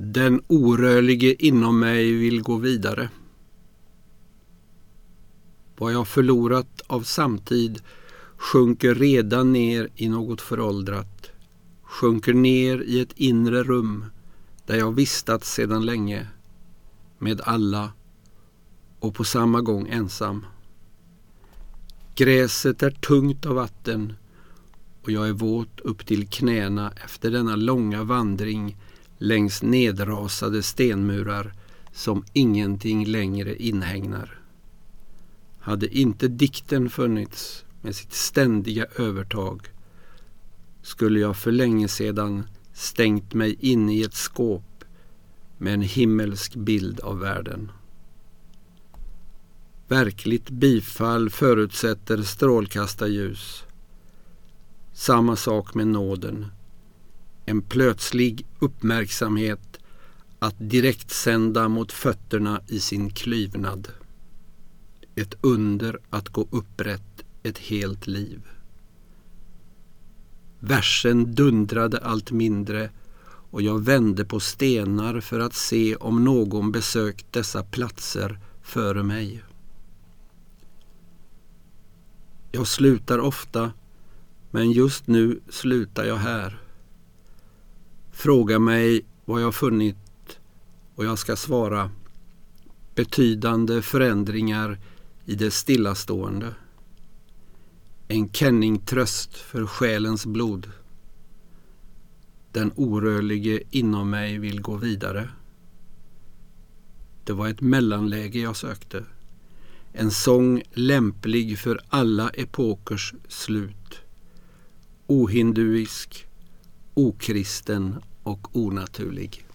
Den orörlige inom mig vill gå vidare. Vad jag förlorat av samtid sjunker redan ner i något föråldrat, sjunker ner i ett inre rum där jag vistats sedan länge, med alla och på samma gång ensam. Gräset är tungt av vatten och jag är våt upp till knäna efter denna långa vandring längs nedrasade stenmurar som ingenting längre inhägnar. Hade inte dikten funnits med sitt ständiga övertag skulle jag för länge sedan stängt mig in i ett skåp med en himmelsk bild av världen. Verkligt bifall förutsätter strålkastarljus. Samma sak med nåden. En plötslig uppmärksamhet att direkt sända mot fötterna i sin klyvnad. Ett under att gå upprätt ett helt liv. Versen dundrade allt mindre och jag vände på stenar för att se om någon besökt dessa platser före mig. Jag slutar ofta, men just nu slutar jag här. Fråga mig vad jag funnit och jag ska svara betydande förändringar i det stillastående. En kenningtröst för själens blod. Den orörlige inom mig vill gå vidare. Det var ett mellanläge jag sökte. En sång lämplig för alla epokers slut. Ohinduisk, okristen och onaturlig.